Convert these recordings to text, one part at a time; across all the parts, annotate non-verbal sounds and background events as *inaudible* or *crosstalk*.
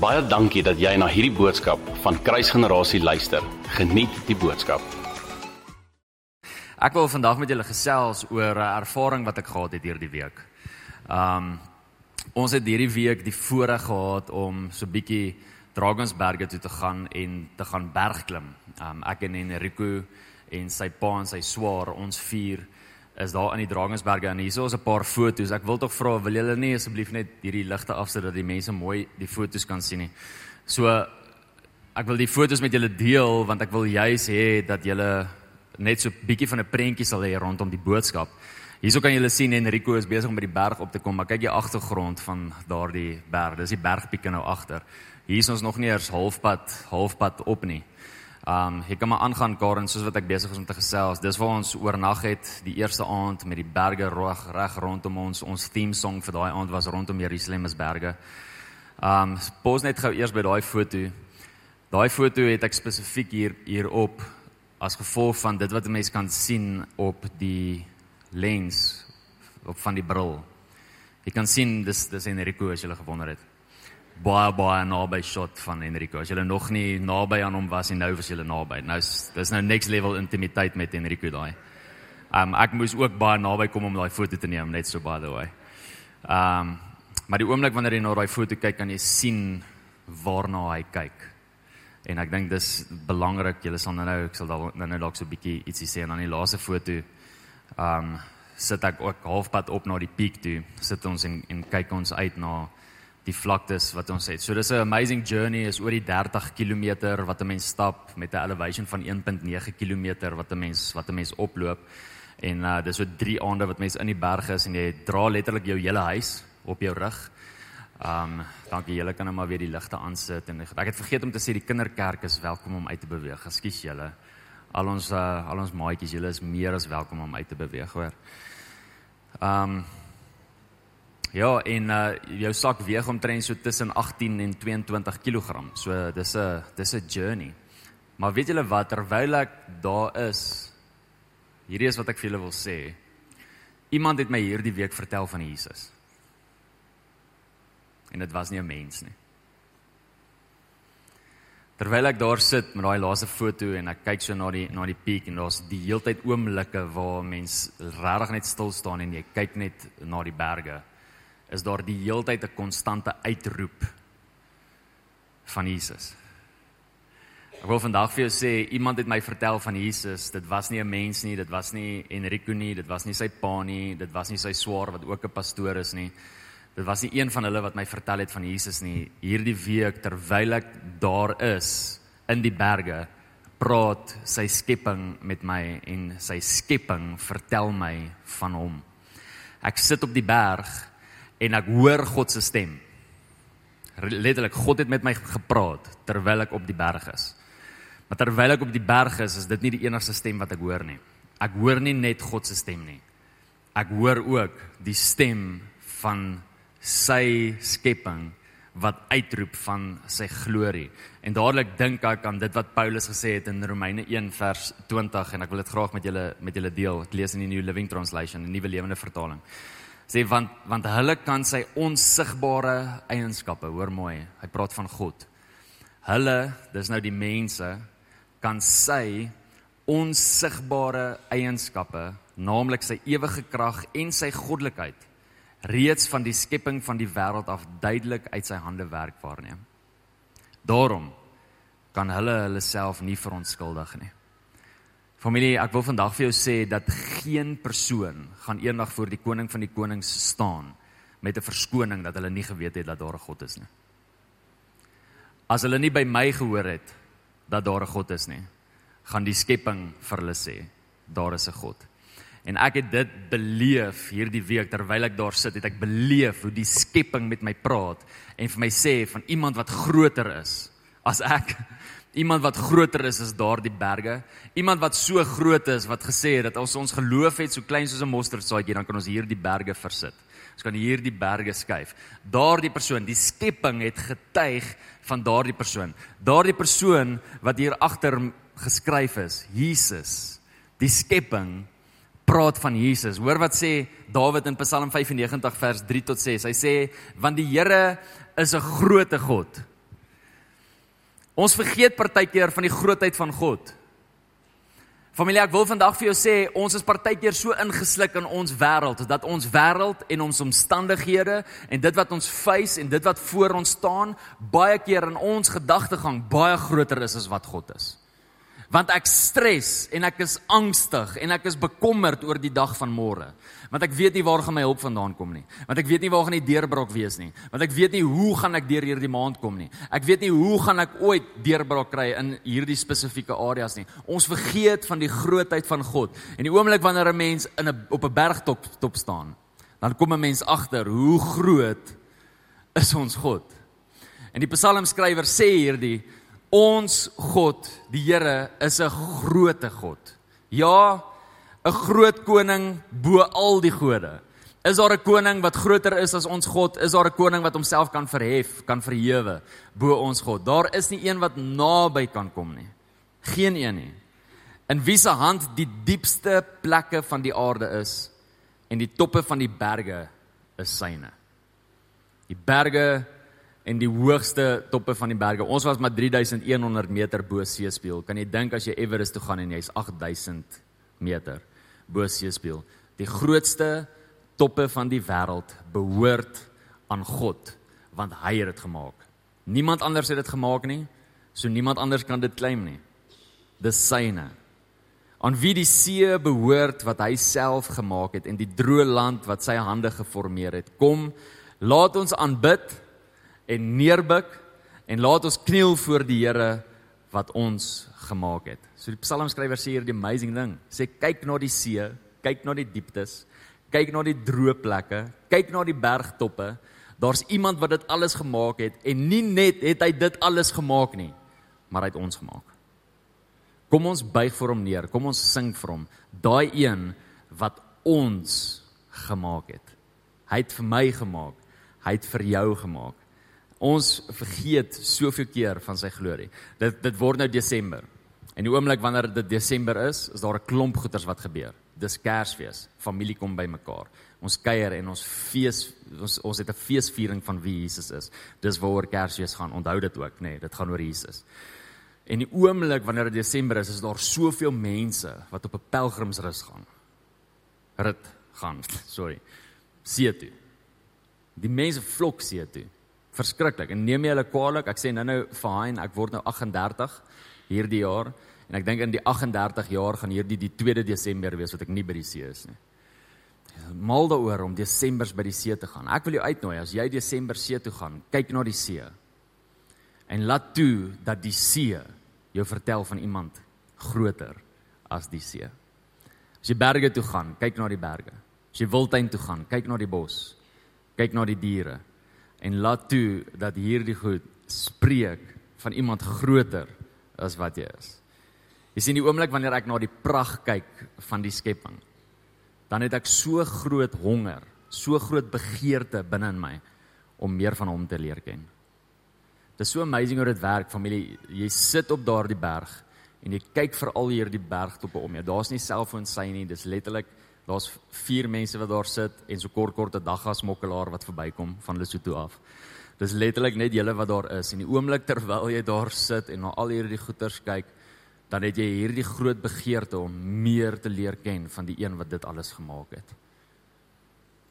Baie dankie dat jy na hierdie boodskap van Kruisgenerasie luister. Geniet die boodskap. Ek wil vandag met julle gesels oor 'n ervaring wat ek gehad het hierdie week. Um ons het hierdie week die voorreg gehad om so bietjie Drakensberge toe te gaan en te gaan bergklim. Um ek en Enrico en sy pa en sy swaar, ons vier is daar in die Drakensberge en hier is 'n paar foto's. Ek wil tog vra, wil julle nie asseblief net hierdie ligte afsit dat die mense mooi die foto's kan sien nie. So ek wil die foto's met julle deel want ek wil juis hê dat julle net so bietjie van 'n prentjie sal hê rondom die boodskap. Hierso kan julle sien Enrico is besig om by die berg op te kom, maar kyk die agtergrond van daardie berg. Dis die bergpieke nou agter. Hier is ons nog nie eers halfpad halfpad op nie. Um ek kan maar aangaan Karen soos wat ek besig is om te gesels. Dis waar ons oornag het die eerste aand met die berge reg reg rondom ons. Ons theme song vir daai aand was rondom Jerusalem se berge. Um pos net gou eers by daai foto. Daai foto het ek spesifiek hier hier op as gevolg van dit wat 'n mens kan sien op die lens op van die bril. Jy kan sien dis dis Enrico as jy gewonder het baie baie naby shot van Enrico. As jy nog nie naby aan hom was nie, nou was jy naby. Nou is dis nou next level intimiteit met Enrico daai. Um ek moes ook baie naby kom om daai foto te neem, net so by the way. Um maar die oomblik wanneer jy na daai foto kyk, kan jy sien waarna hy kyk. En ek dink dis belangrik. Jy sal nou nou ek sal nou net dalk so 'n bietjie ietsie sê dan die laaste foto. Um sit ek ook halfpad op na die piek toe. Sit ons en en kyk ons uit na die vlaktes wat ons het. So dis 'n amazing journey is oor die 30 km wat 'n mens stap met 'n elevation van 1.9 km wat 'n mens wat 'n mens oploop. En uh dis so 3 aande wat mens in die berge is en jy dra letterlik jou hele huis op jou rug. Um dankie julle kan nou maar weer die ligte aansit en ek het vergeet om te sê die kinderkerk is welkom om uit te beweeg. Ekskuus julle. Al ons uh, al ons maatjies, julle is meer as welkom om uit te beweeg, hoor. Um Ja, en uh jou sak weeg omtrent so tussen 18 en 22 kg. So dis 'n dis 'n journey. Maar weet julle wat terwyl ek daar is, hierdie is wat ek vir julle wil sê. Iemand het my hierdie week vertel van Jesus. En dit was nie 'n mens nie. Terwyl ek daar sit met daai laaste foto en ek kyk so na die na die piek en daar's die heeltyd oomblikke waar mens regtig net stil staan en jy kyk net na die berge is daar die heeltyd 'n konstante uitroep van Jesus. Ek wil vandag vir jou sê iemand het my vertel van Jesus. Dit was nie 'n mens nie, dit was nie Enrico nie, dit was nie sy pa nie, dit was nie sy swaar wat ook 'n pastoor is nie. Dit was nie een van hulle wat my vertel het van Jesus nie. Hierdie week terwyl ek daar is in die berge, praat sy skepping met my en sy skepping vertel my van hom. Ek sit op die berg en ek hoor God se stem. Letterlik God het met my gepraat terwyl ek op die berg is. Maar terwyl ek op die berg is, is dit nie die enigste stem wat ek hoor nie. Ek hoor nie net God se stem nie. Ek hoor ook die stem van sy skepping wat uitroep van sy glorie. En dadelik dink ek aan dit wat Paulus gesê het in Romeine 1 vers 20 en ek wil dit graag met julle met julle deel. Ek lees in die New Living Translation, 'n nuwe lewende vertaling sê want want hulle kan sy onsigbare eienskappe, hoor mooi, hy praat van God. Hulle, dis nou die mense, kan sy onsigbare eienskappe, naamlik sy ewige krag en sy goddelikheid reeds van die skepping van die wêreld af duidelik uit sy hande werk waarneem. Daarom kan hulle hulle self nie verontskuldig nie. Familie, ek wil vandag vir jou sê dat geen persoon gaan eendag voor die koning van die konings staan met 'n verskoning dat hulle nie geweet het dat daar 'n God is nie. As hulle nie by my gehoor het dat daar 'n God is nie, gaan die skepping vir hulle sê daar is 'n God. En ek het dit beleef hierdie week terwyl ek daar sit, het ek beleef hoe die skepping met my praat en vir my sê van iemand wat groter is as ek Iemand wat groter is as daardie berge. Iemand wat so groot is wat gesê het dat as ons geloof het so klein soos 'n mosterdsaadjie, dan kan ons hierdie berge versit. Ons kan hierdie berge skuif. Daardie persoon, die skepping het getuig van daardie persoon. Daardie persoon wat hier agter geskryf is, Jesus. Die skepping praat van Jesus. Hoor wat sê Dawid in Psalm 95 vers 3 tot 6. Hy sê want die Here is 'n grootte God Ons vergeet partykeer van die grootheid van God. Familie, ek wil vandag vir jou sê, ons is partykeer so ingesluk in ons wêreld dat ons wêreld en ons omstandighede en dit wat ons face en dit wat voor ons staan, baie keer in ons gedagtegang baie groter is as wat God is want ek stres en ek is angstig en ek is bekommerd oor die dag van môre. Want ek weet nie waar gaan my hulp vandaan kom nie. Want ek weet nie waar gaan die deurbraak wees nie. Want ek weet nie hoe gaan ek deur hierdie maand kom nie. Ek weet nie hoe gaan ek ooit deurbraak kry in hierdie spesifieke areas nie. Ons vergeet van die grootheid van God. En die oomblik wanneer 'n mens in 'n op 'n bergtop top staan, dan kom 'n mens agter hoe groot is ons God. En die psalmskrywer sê hierdie Ons God, die Here, is 'n groote God. Ja, 'n groot koning bo al die gode. Is daar 'n koning wat groter is as ons God? Is daar 'n koning wat homself kan verhef, kan verhewe bo ons God? Daar is nie een wat naby kan kom nie. Geen een nie. In wie se hand die diepste plekke van die aarde is en die toppe van die berge is syne. Die berge en die hoogste toppe van die berge. Ons was maar 3100 meter bo seespieël. Kan jy dink as jy Everest toe gaan en jy's 8000 meter bo seespieël? Die grootste toppe van die wêreld behoort aan God, want hy het dit gemaak. Niemand anders het dit gemaak nie, so niemand anders kan dit claim nie. Dis syne. Aan wie die see behoort wat hy self gemaak het en die droë land wat sy hande geformeer het. Kom, laat ons aanbid en neerbuk en laat ons kniel voor die Here wat ons gemaak het. So die psalmskrywer sê hier die amazing ding. Sê kyk na die see, kyk na die dieptes, kyk na die droë plekke, kyk na die bergtoppe. Daar's iemand wat dit alles gemaak het en nie net het hy dit alles gemaak nie, maar hy het ons gemaak. Kom ons buig voor hom neer. Kom ons sing vir hom. Daai een wat ons gemaak het. Hy het vir my gemaak. Hy het vir jou gemaak. Ons vergeet soveel keer van sy glorie. Dit dit word nou Desember. En die oomblik wanneer dit Desember is, is daar 'n klomp goeters wat gebeur. Dis Kersfees. Familie kom bymekaar. Ons kuier en ons fees ons ons het 'n feesviering van wie Jesus is. Dis waaroor Kersfees gaan. Onthou dit ook, nê, nee, dit gaan oor Jesus. En die oomblik wanneer dit Desember is, is daar soveel mense wat op 'n pelgrimsrus gaan. Rit gaan, *laughs* sorry. See toe. Die mense vlok see toe verskriklik. En neem jy hulle kwaadlik? Ek sê nou-nou fine, ek word nou 38 hierdie jaar en ek dink in die 38 jaar gaan hierdie die 2de Desember wees wat ek nie by die see is nie. Mal daaroor om Desembers by die see te gaan. Ek wil jou uitnooi as jy Desember see toe gaan, kyk na die see. En laat toe dat die see jou vertel van iemand groter as die see. As jy berge toe gaan, kyk na die berge. As jy wildtuin toe gaan, kyk na die bos. Kyk na die diere en laat toe dat hierdie goed spreek van iemand groter as wat jy is. Jy sien die oomblik wanneer ek na die pragt kyk van die skepping, dan het ek so groot honger, so groot begeerte binne in my om meer van hom te leer ken. Dit is so amazing hoe dit werk, familie. Jy sit op daardie berg en jy kyk vir al hierdie bergtoppe om jou. Daar's nie selfoon sy nie, dis letterlik Daar's vier mense wat daar sit en so kort kort 'n daggasmokkelaar wat verbykom van Lesotho af. Dis letterlik net julle wat daar is en die oomblik terwyl jy daar sit en na al hierdie goeters kyk, dan het jy hierdie groot begeerte om meer te leer ken van die een wat dit alles gemaak het.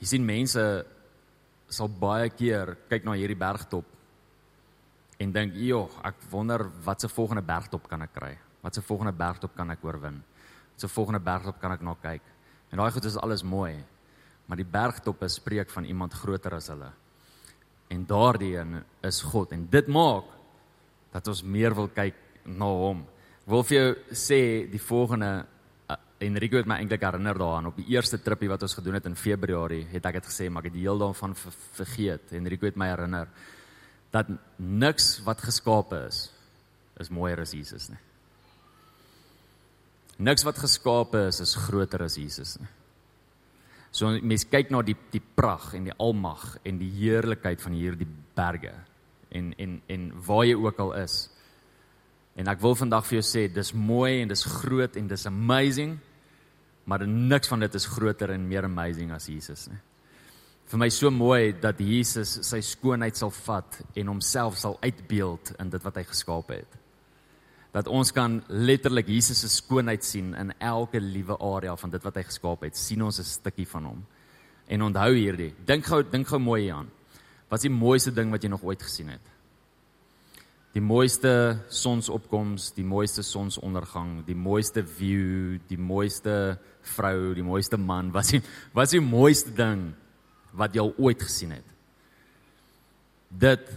Jy sien mense sal baie keer kyk na hierdie bergtop en dink, "Jo, ek wonder wat se volgende bergtop kan ek kry? Wat se volgende bergtop kan ek oorwin? Wat se volgende bergtop kan ek na kyk?" En daai goed is alles mooi. Maar die bergtoppe spreek van iemand groter as hulle. En daardie een is God en dit maak dat ons meer wil kyk na hom. Ek wil vir jou sê die volgende uh, Enrico het my eintlik herinner daaraan op die eerste tripie wat ons gedoen het in Februarie, het ek dit gesê, maar ek het die heel daarvan vergeet. Enrico het my herinner dat niks wat geskape is is mooier as Jesus nie. Niks wat geskape is is groter as Jesus nie. So mense kyk na die die pragt en die almag en die heerlikheid van hierdie berge en en en waar jy ook al is. En ek wil vandag vir jou sê dis mooi en dis groot en dis amazing, maar niks van dit is groter en meer amazing as Jesus nie. vir my so mooi dat Jesus sy skoonheid sal vat en homself sal uitbeeld in dit wat hy geskaap het. Dat ons kan letterlik Jesus se skoonheid sien in elke liewe area van dit wat hy geskaap het. sien ons 'n stukkie van hom. En onthou hierdie, dink gou dink gou mooi hieraan. Wat is die mooiste ding wat jy nog ooit gesien het? Die mooiste sonsopkoms, die mooiste sonsondergang, die mooiste view, die mooiste vrou, die mooiste man. Wat is die wat is die mooiste ding wat jy al ooit gesien het. Dit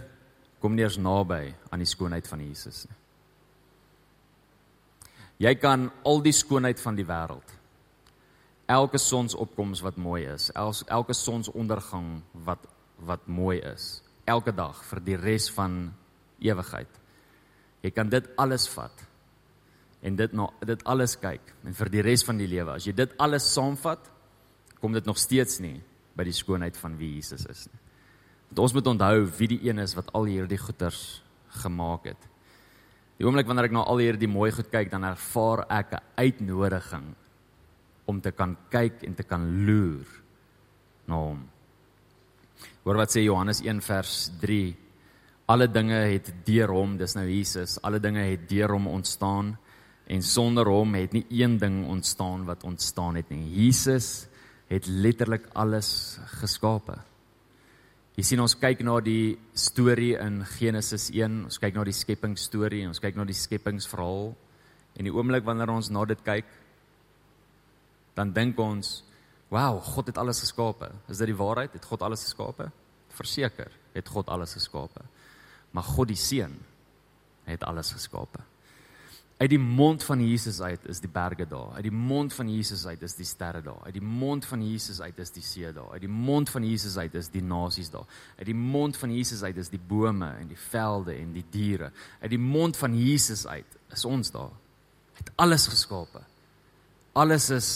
kom nie eens naby aan die skoonheid van Jesus nie. Jy kan al die skoonheid van die wêreld. Elke sonsopkoms wat mooi is, elke sonsondergang wat wat mooi is, elke dag vir die res van ewigheid. Jy kan dit alles vat en dit na dit alles kyk en vir die res van die lewe. As jy dit alles saamvat, kom dit nog steeds nie by die skoonheid van wie Jesus is nie. Want ons moet onthou wie die een is wat al hierdie goeders gemaak het. Die oomblik wanneer ek na al hierdie mooi goed kyk, dan ervaar ek 'n uitnodiging om te kan kyk en te kan loer na hom. Hoor wat sê Johannes 1 vers 3. Alle dinge het deur hom, dis nou Jesus, alle dinge het deur hom ontstaan en sonder hom het nie een ding ontstaan wat ontstaan het nie. Jesus het letterlik alles geskape. Jy sien ons kyk na die storie in Genesis 1, ons kyk na die skepingsstorie, ons kyk na die skepingsverhaal en die oomblik wanneer ons na dit kyk, dan dink ons, "Wow, God het alles geskape." Is dit die waarheid? Het God alles geskape? Verseker, het God alles geskape. Maar God die Seun het alles geskape. Uit die mond van Jesus uit is die berge daar. Uit die mond van Jesus uit is die sterre daar. Uit die mond van Jesus uit is die see daar. Uit die mond van Jesus uit is die nasies daar. Uit die mond van Jesus uit is die bome en die velde en die diere. Uit die mond van Jesus uit is ons daar. Het alles geskape. Alles is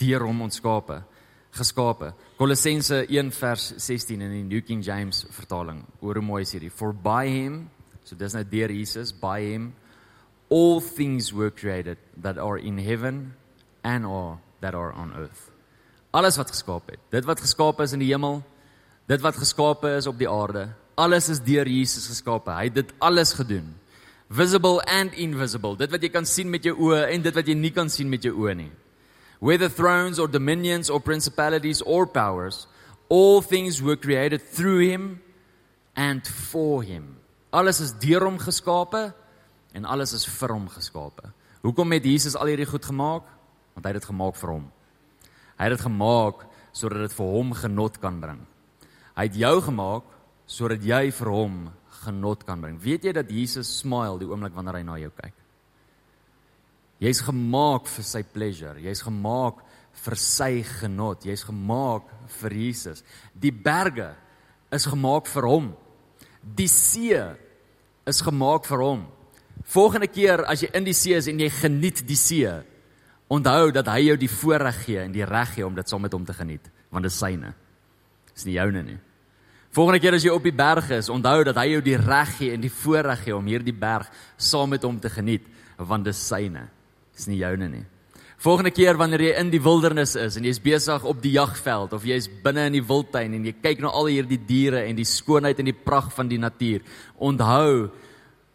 deur hom ontskape, geskape. Kolossense 1 vers 16 in die New King James vertaling. Hoe mooi is hierdie? For by him, so dis nou deur Jesus, by him all things were created that are in heaven and or that are on earth. Alles wat geskaap het. Dit wat geskaap is in die hemel, dit wat geskaap is op die aarde, alles is deur Jesus geskaap. Hy het dit alles gedoen. Visible and invisible. Dit wat jy kan sien met jou oë en dit wat jy nie kan sien met jou oë nie. Whether thrones or dominions or principalities or powers, all things were created through him and for him. Alles is deur hom geskape en alles is vir hom geskape. Hoekom het Jesus al hierdie goed gemaak? Want hy het dit gemaak vir hom. Hy het dit gemaak sodat dit vir hom genot kan bring. Hy het jou gemaak sodat jy vir hom genot kan bring. Weet jy dat Jesus smile die oomblik wanneer hy na jou kyk? Jy's gemaak vir sy pleasure. Jy's gemaak vir sy genot. Jy's gemaak vir Jesus. Die berge is gemaak vir hom. Die see is gemaak vir hom. Volgende keer as jy in die see is en jy geniet die see, onthou dat hy jou die voorreg gee en die reg gee om dit saam met hom te geniet, want dit is syne. Dis nie joune nie. Volgende keer as jy op die berg is, onthou dat hy jou die reg gee en die voorreg gee om hierdie berg saam met hom te geniet, want dit is syne. Dis nie joune nie. Volgende keer wanneer jy in die wildernis is en jy's besig op die jagveld of jy's binne in die wildtuin en jy kyk na al hierdie diere en die skoonheid en die pragt van die natuur, onthou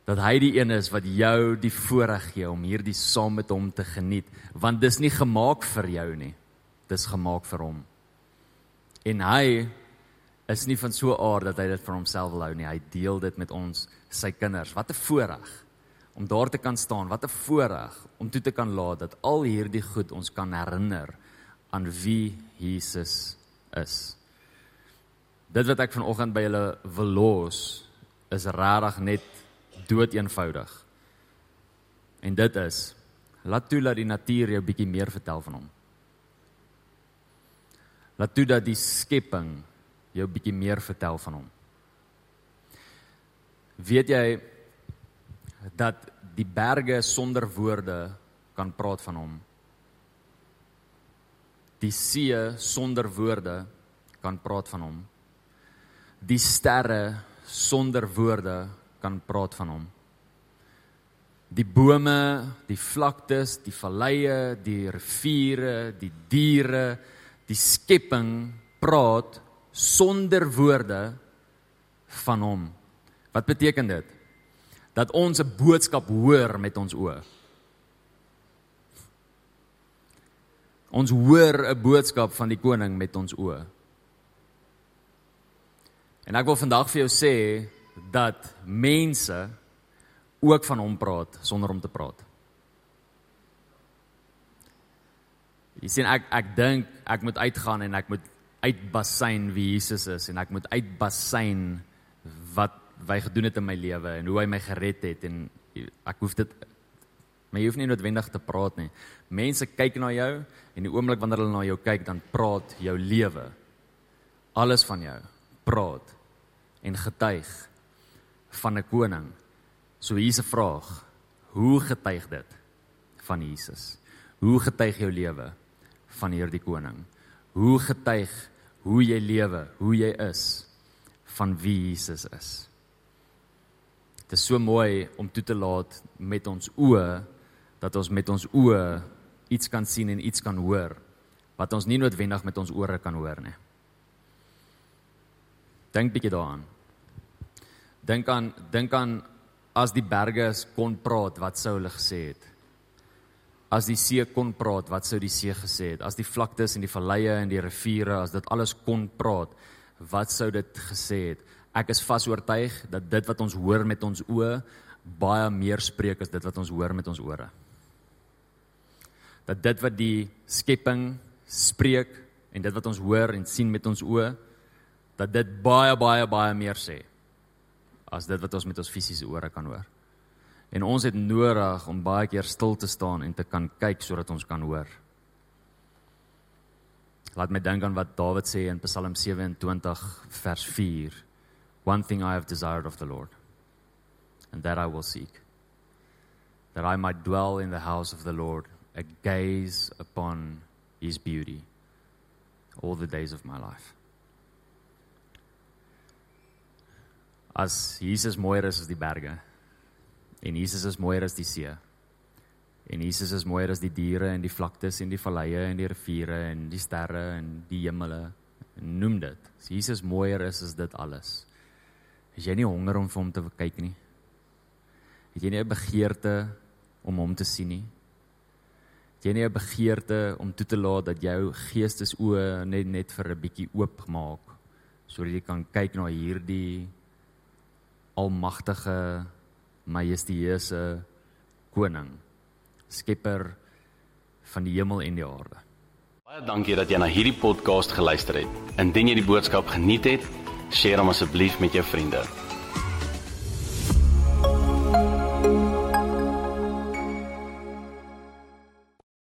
dat hy die een is wat jou die voorreg gee om hierdie saam met hom te geniet. Want dis nie gemaak vir jou nie dis gemaak vir hom. En hy is nie van so 'n aard dat hy dit vir homself wil hou nie. Hy deel dit met ons sy kinders. Wat 'n voorreg om daar te kan staan. Wat 'n voorreg om toe te kan laat dat al hierdie goed ons kan herinner aan wie Jesus is. Dit wat ek vanoggend by julle wil los is regtig net dood eenvoudig. En dit is laat toe dat die natuur jou bietjie meer vertel van hom. Laat toe dat die skepping jou bietjie meer vertel van hom. Weet jy dat die berge sonder woorde kan praat van hom? Die see sonder woorde kan praat van hom. Die sterre sonder woorde kan praat van hom. Die bome, die vlaktes, die valleie, die riviere, die diere, die skepping praat sonder woorde van hom. Wat beteken dit? Dat ons 'n boodskap hoor met ons oë. Ons hoor 'n boodskap van die koning met ons oë. En ek wil vandag vir jou sê dat mense ook van hom praat sonder om te praat. Jy sien ek ek dink ek moet uitgaan en ek moet uitbasyn wie Jesus is en ek moet uitbasyn wat hy gedoen het in my lewe en hoe hy my gered het en ek hoef dit maar jy hoef nie noodwendig te praat nie. Mense kyk na jou en die oomblik wanneer hulle na jou kyk dan praat jou lewe alles van jou praat en getuig van 'n koning. So hier's 'n vraag. Hoe getuig dit van Jesus? Hoe getuig jou lewe van hierdie koning? Hoe getuig hoe jy lewe, hoe jy is van wie Jesus is? Dit is so mooi om toe te laat met ons oë dat ons met ons oë iets kan sien en iets kan hoor wat ons nie noodwendig met ons ore kan hoor nie. Dink bietjie daaraan. Dink aan dink aan as die berge kon praat, wat sou hulle gesê het? As die see kon praat, wat sou die see gesê het? As die vlaktes en die valleie en die riviere, as dit alles kon praat, wat sou dit gesê het? Ek is vas oortuig dat dit wat ons hoor met ons oë baie meer spreek as dit wat ons hoor met ons ore. Dat dit wat die skepping spreek en dit wat ons hoor en sien met ons oë dat dit baie baie baie meer sê as dit wat ons met ons fisiese ore kan hoor. En ons het nodig om baie keer stil te staan en te kan kyk sodat ons kan hoor. Laat my dink aan wat Dawid sê in Psalm 27 vers 4. One thing I have desired of the Lord, and that I will seek, that I might dwell in the house of the Lord, a gaze upon his beauty all the days of my life. As Jesus mooier is as die berge en Jesus is mooier as die see. En Jesus is mooier as die diere en die vlaktes en die valleie en die riviere en die sterre en die hemele. Noem dit. As Jesus mooier is as dit alles. Is jy nie honger om vir hom te kyk nie? Het jy nie 'n begeerte om hom te sien nie? Het jy nie 'n begeerte om toe te laat dat jou geestesoë net net vir 'n bietjie oop maak sodat jy kan kyk na hierdie almagtige majestueuse koning skepper van die hemel en die aarde. Baie dankie dat jy na hierdie podcast geluister het. Indien jy die boodskap geniet het, deel hom asseblief met jou vriende.